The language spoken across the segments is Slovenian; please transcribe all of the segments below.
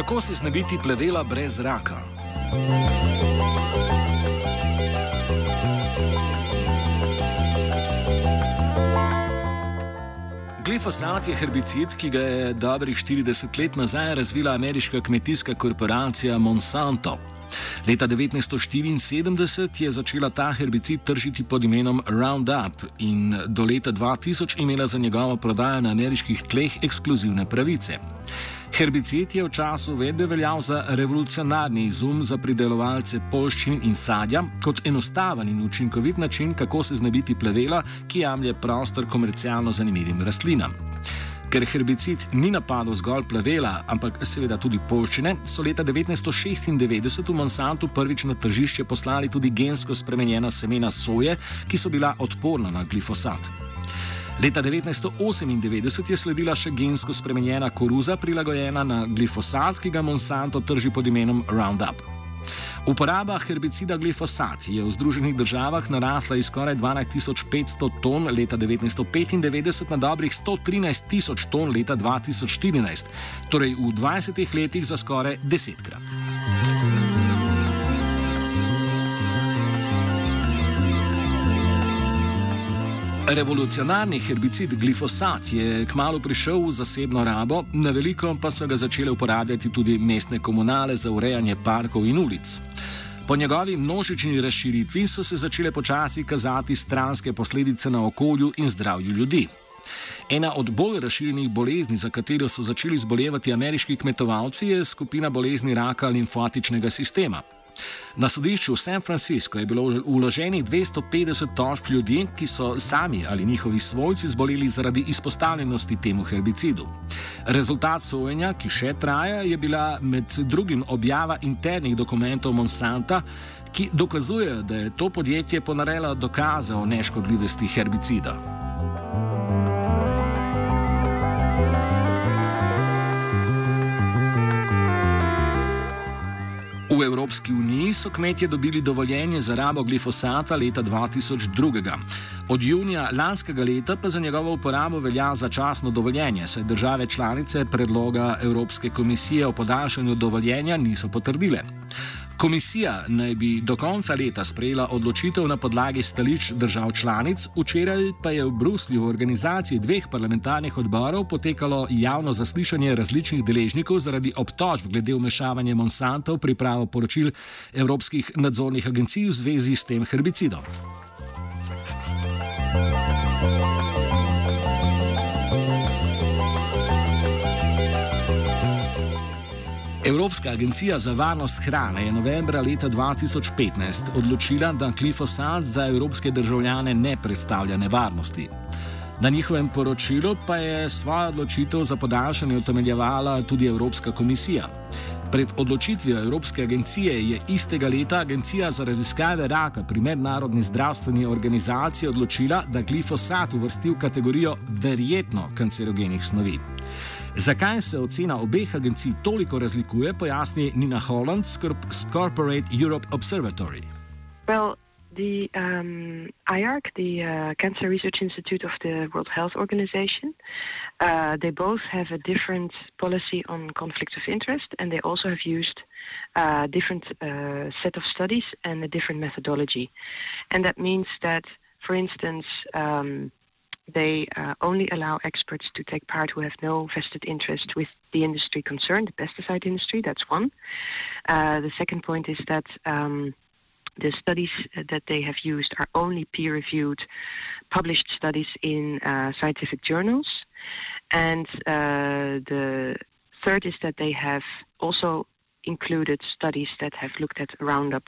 Kako se znebiti plevela brez zraka? Glifosat je herbicid, ki ga je dobrih 40 let nazaj razvila ameriška kmetijska korporacija Monsanto. Leta 1974 je začela ta herbicid tržiti pod imenom Roundup in do leta 2000 imela za njegovo prodajo na ameriških tleh ekskluzivne pravice. Herbicid je v času uvedbe veljal za revolucionarni izum za pridelovalce polščin in sadja, kot enostaven in učinkovit način, kako se znebiti plevela, ki jemlje prostor komercialno zanimivim rastlinam. Ker herbicid ni napadal zgolj plevela, ampak seveda tudi polščine, so leta 1996 v Monsantu prvič na tržišče poslali tudi gensko spremenjena semena soje, ki so bila odporna na glifosat. Leta 1998 je sledila še gensko spremenjena koruza, prilagojena na glifosat, ki ga Monsanto trži pod imenom Roundup. Uporaba herbicida glifosat je v Združenih državah narasla iz skoraj 12.500 ton leta 1995 na dobrih 113.000 ton leta 2014, torej v 20 letih za skoraj desetkrat. Revolucionarni herbicid glifosat je kmalo prišel v zasebno rabo, na veliko pa so ga začele uporabljati tudi mestne komunale za urejanje parkov in ulic. Po njegovi množični razširitvi so se začele počasi kazati stranske posledice na okolju in zdravju ljudi. Ena od bolj razširjenih bolezni, za katero so začeli zbolevati ameriški kmetovalci, je skupina bolezni raka limfatičnega sistema. Na sodišču v San Franciscu je bilo uloženih 250 tožb ljudi, ki so sami ali njihovi svojci zboleli zaradi izpostavljenosti temu herbicidu. Rezultat sojenja, ki še traja, je bila med drugim objava internih dokumentov Monsanta, ki dokazujejo, da je to podjetje ponarelo dokaze o neškodljivosti herbicida. V Evropski uniji so kmetje dobili dovoljenje za rabo glifosata leta 2002. Od junija lanskega leta pa za njegovo uporabo velja začasno dovoljenje, saj države članice predloga Evropske komisije o podaljšanju dovoljenja niso potrdile. Komisija naj bi do konca leta sprejela odločitev na podlagi stališč držav članic, včeraj pa je v Bruslju v organizaciji dveh parlamentarnih odborov potekalo javno zaslišanje različnih deležnikov zaradi obtožb glede vmešavanja Monsanta v pripravo poročil evropskih nadzornih agencij v zvezi s tem herbicidom. Evropska agencija za varnost hrane je novembra leta 2015 odločila, da glifosat za evropske državljane ne predstavlja nevarnosti. Na njihovem poročilu pa je svojo odločitev za podaljšanje utemeljevala tudi Evropska komisija. Pred odločitvijo Evropske agencije je istega leta Agencija za raziskave raka pri Mednarodni zdravstveni organizaciji odločila, da glifosat uvrsti v kategorijo verjetno kancerogenih snovi. Zakaj se ocena obeh agencij toliko razlikuje, pojasni Nina Holland z Corporate Europe Observatory. Well, the um, IARC, the uh, Cancer Research Institute of the World Health Organization, uh, they both have a different policy on conflicts of interest, and they also have used a uh, different uh, set of studies and a different methodology. And that means that, for instance, um, they uh, only allow experts to take part who have no vested interest with the industry concerned, the pesticide industry. That's one. Uh, the second point is that um, the studies that they have used are only peer reviewed, published studies in uh, scientific journals. And uh, the third is that they have also included studies that have looked at Roundup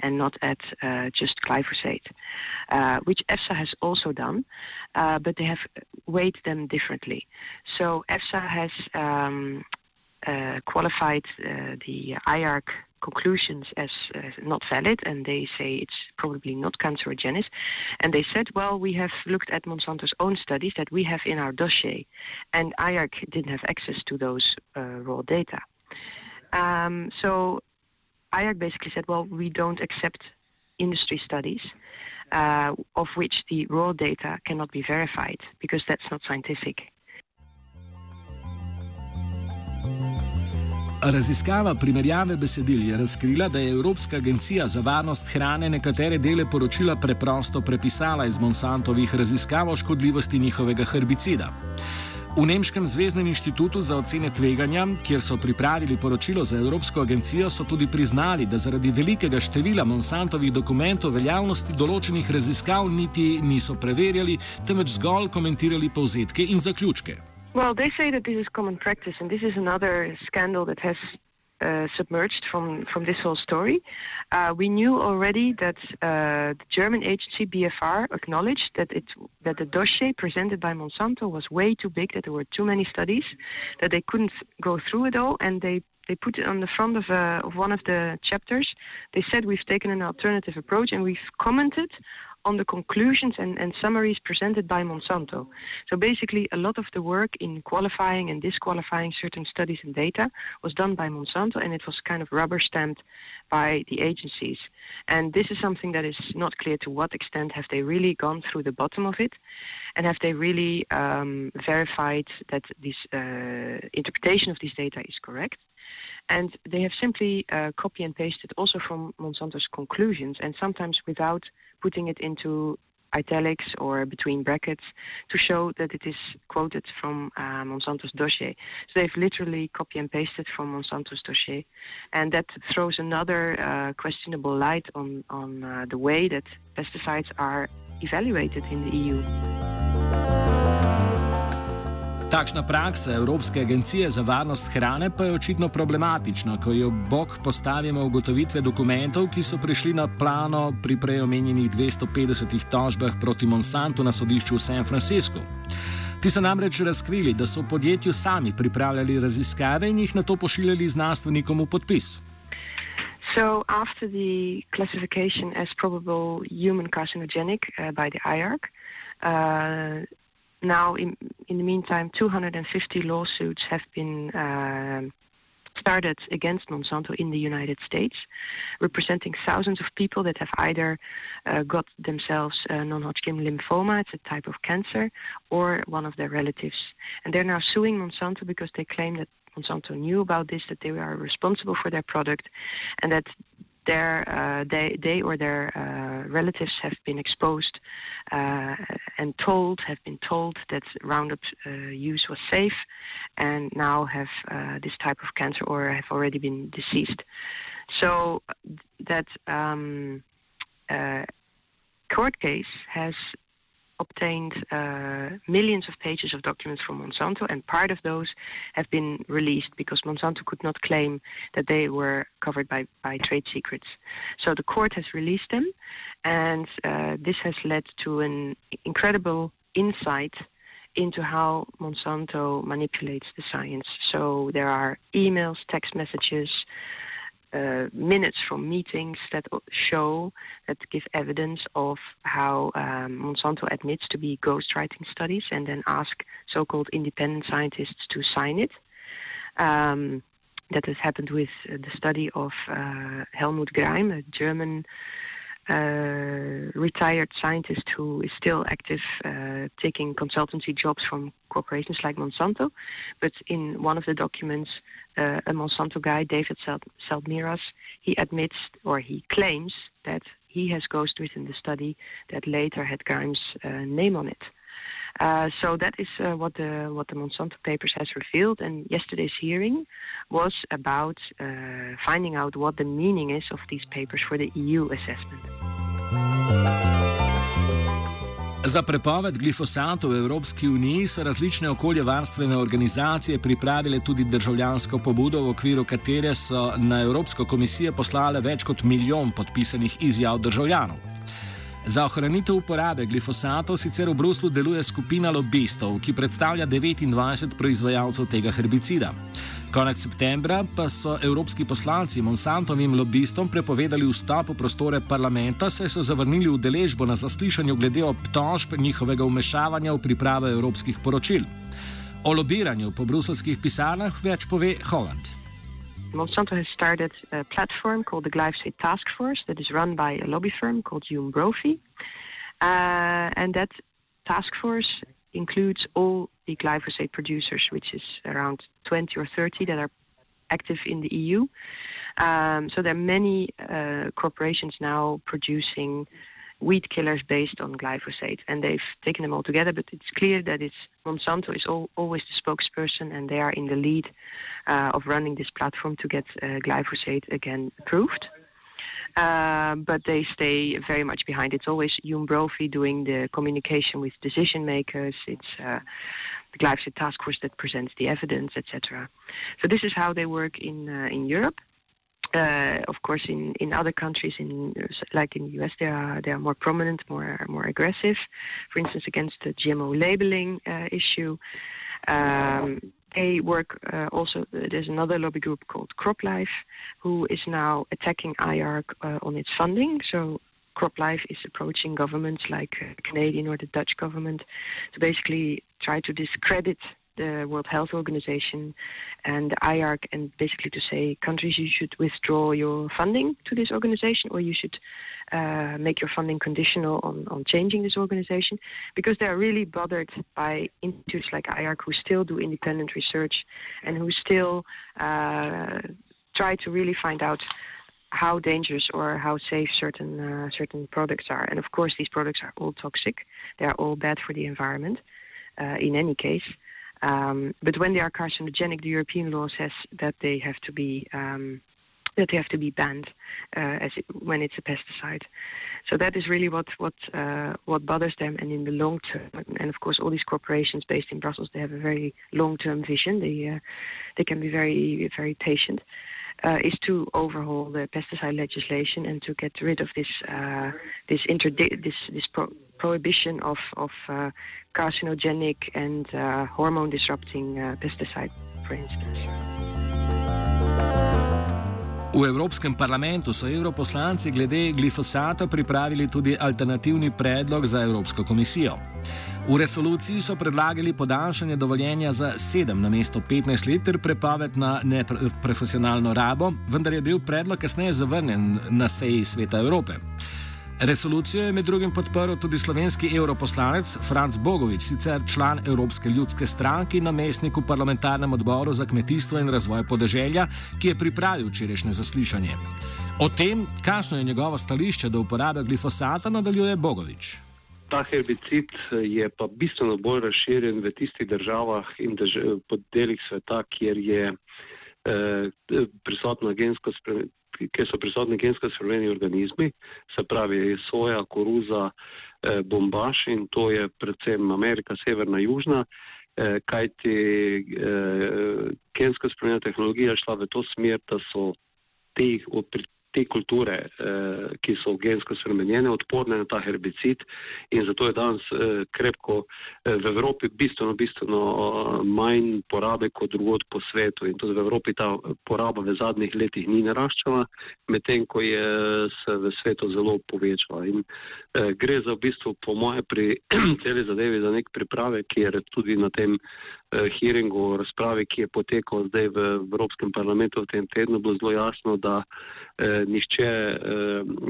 and not at uh, just glyphosate, uh, which EFSA has also done, uh, but they have weighed them differently. So EFSA has um, uh, qualified uh, the IARC conclusions as uh, not valid, and they say it's probably not cancerogenous. And they said, well, we have looked at Monsanto's own studies that we have in our dossier, and IARC didn't have access to those raw data. Um, so IARC basically said, well, we don't accept industry studies uh, of which the raw data cannot be verified because that's not scientific. Raziskava primerjave besedil je razkrila, da je Evropska agencija za varnost hrane nekatere dele poročila preprosto prepisala iz Monsantovih raziskav o škodljivosti njihovega herbicida. V Nemškem zvezdnem inštitutu za ocene tveganja, kjer so pripravili poročilo za Evropsko agencijo, so tudi priznali, da zaradi velikega števila Monsantovih dokumentov veljavnosti določenih raziskav niti niso preverjali, temveč zgolj komentirali povzetke in zaključke. Well, they say that this is common practice, and this is another scandal that has uh, submerged from, from this whole story. Uh, we knew already that uh, the German agency BFR acknowledged that it that the dossier presented by Monsanto was way too big, that there were too many studies, that they couldn't go through it all, and they they put it on the front of, uh, of one of the chapters. They said we've taken an alternative approach and we've commented on the conclusions and, and summaries presented by Monsanto. So basically, a lot of the work in qualifying and disqualifying certain studies and data was done by Monsanto, and it was kind of rubber stamped by the agencies. And this is something that is not clear to what extent have they really gone through the bottom of it, and have they really um, verified that this uh, interpretation of these data is correct. And they have simply uh, copy and pasted also from Monsanto's conclusions, and sometimes without putting it into italics or between brackets to show that it is quoted from uh, Monsanto's dossier. So they've literally copy and pasted from Monsanto's dossier, and that throws another uh, questionable light on on uh, the way that pesticides are evaluated in the EU. Takšna praksa Evropske agencije za varnost hrane pa je očitno problematična, ko jo bok postavimo ugotovitve dokumentov, ki so prišli na plano pri preomenjenih 250 tožbah proti Monsantu na sodišču v San Franciscu. Ti so namreč razkrili, da so v podjetju sami pripravljali raziskave in jih na to pošiljali znanstvenikom v podpis. So, after the classification as probable human carcinogenic uh, by the IARC, uh, now, in, in the meantime, 250 lawsuits have been uh, started against Monsanto in the United States, representing thousands of people that have either uh, got themselves uh, non Hodgkin lymphoma, it's a type of cancer, or one of their relatives. And they're now suing Monsanto because they claim that Monsanto knew about this, that they are responsible for their product, and that their uh, they they or their uh, relatives have been exposed uh, and told have been told that Roundup uh, use was safe, and now have uh, this type of cancer or have already been deceased. So that um, uh, court case has obtained uh, millions of pages of documents from Monsanto, and part of those have been released because Monsanto could not claim that they were covered by, by trade secrets. So the court has released them, and uh, this has led to an incredible insight into how Monsanto manipulates the science. So there are emails, text messages, uh, minutes from meetings that show that give evidence of how um, Monsanto admits to be ghostwriting studies and then ask so-called independent scientists to sign it. Um, that has happened with the study of uh, Helmut Greim, a German uh, retired scientist who is still active, uh, taking consultancy jobs from corporations like Monsanto. But in one of the documents, uh, a Monsanto guy, David Saldmiras, he admits or he claims that he has ghostwritten the study that later had Grimes' uh, name on it. Uh, so that is uh, what the what the Monsanto papers has revealed. And yesterday's hearing was about uh, finding out what the meaning is of these papers for the EU assessment. Za prepoved glifosata v Evropski uniji so različne okoljevarstvene organizacije pripravile tudi državljansko pobudo, v okviru katere so na Evropsko komisijo poslale več kot milijon podpisanih izjav državljanov. Za ohranitev uporabe glifosatov sicer v Bruslu deluje skupina lobistov, ki predstavlja 29 proizvajalcev tega herbicida. Konec septembra pa so evropski poslanci Monsantovim lobistom prepovedali vstop v prostore parlamenta, saj so zavrnili udeležbo na zaslišanju glede obtožb njihovega umešavanja v pripravo evropskih poročil. O lobiranju po bruselskih pisarnah več pove Holland. Monsanto has started a platform called the Glyphosate Task Force that is run by a lobby firm called Hume Brophy. Uh, and that task force includes all the glyphosate producers, which is around 20 or 30 that are active in the EU. Um, so there are many uh, corporations now producing weed killers based on glyphosate, and they've taken them all together. But it's clear that it's Monsanto is all, always the spokesperson, and they are in the lead uh, of running this platform to get uh, glyphosate again approved. Uh, but they stay very much behind. It's always Hume Brophy doing the communication with decision makers. It's uh, the glyphosate task force that presents the evidence, etc. So this is how they work in uh, in Europe. Uh, of course, in, in other countries, in like in the US, they are they are more prominent, more more aggressive. For instance, against the GMO labeling uh, issue, um, they work uh, also. There's another lobby group called CropLife, who is now attacking IARC uh, on its funding. So CropLife is approaching governments like uh, Canadian or the Dutch government to basically try to discredit the World Health Organization and the IARC, and basically to say countries you should withdraw your funding to this organization, or you should uh, make your funding conditional on, on changing this organization, because they are really bothered by institutes like IARC who still do independent research and who still uh, try to really find out how dangerous or how safe certain uh, certain products are. And of course, these products are all toxic. They are all bad for the environment. Uh, in any case, um, but when they are carcinogenic, the European law says that they have to be um, that they have to be banned uh, as it, when it's a pesticide. So that is really what what uh, what bothers them. And in the long term, and of course, all these corporations based in Brussels, they have a very long-term vision. They uh, they can be very very patient. Uh, is to overhaul the pesticide legislation and to get rid of this uh, this interdi- this this pro- prohibition of of uh, carcinogenic and uh, hormone disrupting uh, pesticide, for instance. V Evropskem parlamentu so europoslanci glede glifosata pripravili tudi alternativni predlog za Evropsko komisijo. V resoluciji so predlagali podaljšanje dovoljenja za 7 na mesto 15 let ter prepoved na neprofesionalno rabo, vendar je bil predlog kasneje zavrnjen na seji Sveta Evrope. Resolucijo je med drugim podprl tudi slovenski europoslanec Franz Bogovič, sicer član Evropske ljudske stranke in namestnik v parlamentarnem odboru za kmetijstvo in razvoj podeželja, ki je pripravil včerajšnje zaslišanje. O tem, kakšno je njegovo stališče do uporabe glifosata, nadaljuje Bogovič. Ta herbicid je pa bistveno bolj razširjen v tistih državah in delih sveta, kjer je eh, prisotno gensko spremenjeno kjer so prisotni gensko spremenjeni organizmi, se pravi soja, koruza, eh, bombaž in to je predvsem Amerika, severna, južna, eh, kajti eh, gensko spremenjena tehnologija šla v to smer, da so te te kulture, eh, ki so gensko spremenjene, odporne na ta herbicid in zato je danes eh, krepko eh, v Evropi bistveno, bistveno eh, manj porabe kot drugod po svetu in tudi v Evropi ta poraba v zadnjih letih ni naraščala, medtem ko je se v svetu zelo povečala. In eh, gre za v bistvu po moje pri celi zadevi za nek priprave, kjer tudi na tem Eh, hearingu, razpravi, ki je potekal zdaj v Evropskem parlamentu v tem tednu, bilo zelo jasno, da eh, nišče eh,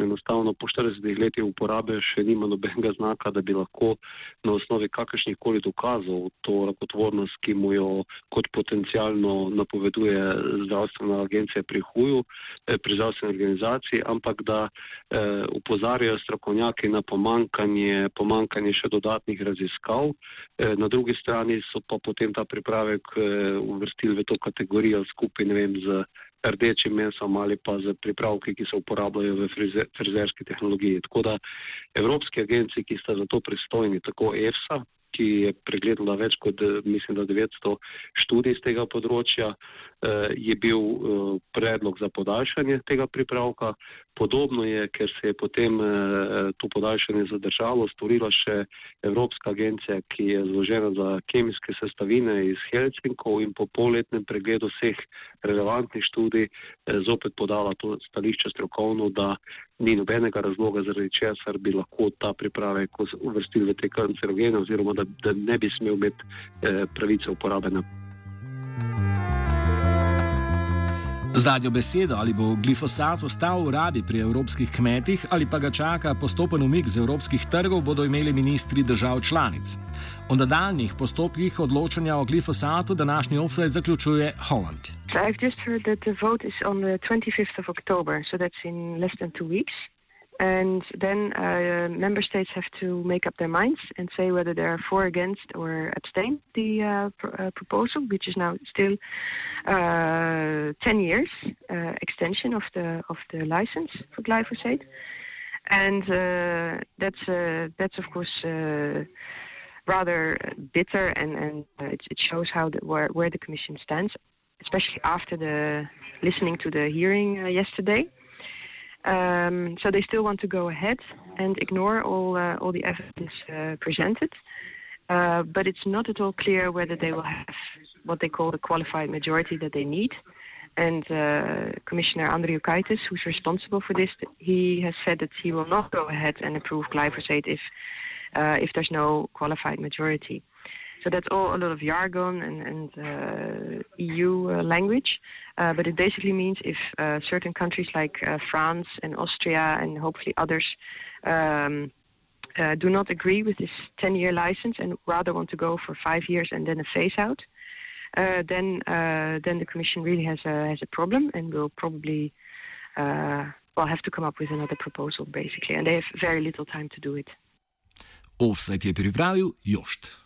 enostavno po 40 letih uporabe še nima nobenega znaka, da bi lahko na osnovi kakršnih koli dokazov to rakotvornost, ki mu jo kot potencijalno napoveduje zdravstvena agencija pri huju, eh, pri zdravstveni organizaciji, ampak da eh, upozarjajo strokovnjaki na pomankanje, pomankanje še dodatnih raziskav. Eh, na drugi strani so pa potem ta pripravek eh, uvrstili v to kategorijo skupaj vem, z rdečim mesom ali pa z pripravki, ki se uporabljajo v frizer, frizerski tehnologiji. Tako da evropski agenciji, ki sta za to pristojni, tako EFSA, ki je pregledala več kot mislim, 900 študij z tega področja, eh, je bil eh, predlog za podaljšanje tega pripravka. Podobno je, ker se je potem eh, to podaljšanje zadržalo, storila še Evropska agencija, ki je zložena za kemijske sestavine iz Helsinkov in po polletnem pregledu vseh relevantnih študij zopet podala to stališče strokovno, da ni nobenega razloga, zaradi česar bi lahko ta pripravek uvrstili v te kancerogene oziroma da, da ne bi smel imeti eh, pravice uporabe na. Zadnjo besedo, ali bo glifosat ostal v rabi pri evropskih kmetih ali pa ga čaka postopen umik z evropskih trgov, bodo imeli ministri držav članic. O nadaljnih postopkih odločanja o glifosatu današnji offset zaključuje Holland. So I've just heard that the vote is on the 25th of October, so that's in less than two weeks. And then uh, member states have to make up their minds and say whether they are for, against, or abstain the uh, pr- uh, proposal, which is now still uh, 10 years uh, extension of the of the license for glyphosate. And uh, that's that's of course rather bitter, and and it, it, shows how the, where where the Commission stands, especially after the listening to the hearing yesterday. Um, so they still want to go ahead and ignore all uh, all the evidence uh, presented, uh, but it's not at all clear whether they will have what they call the qualified majority that they need. And uh, Commissioner Andriukaitis, who's responsible for this, he has said that he will not go ahead and approve glyphosate if uh, if there's no qualified majority. So that's all a lot of jargon and, and uh, EU uh, language. Uh, but it basically means if uh, certain countries like uh, France and Austria and hopefully others um, uh, do not agree with this 10 year license and rather want to go for five years and then a phase out, then, then the Commission really has a, has a problem and will probably well, have to come up with another proposal basically. And they have very little time to do it. Offset je pripravil Jošt.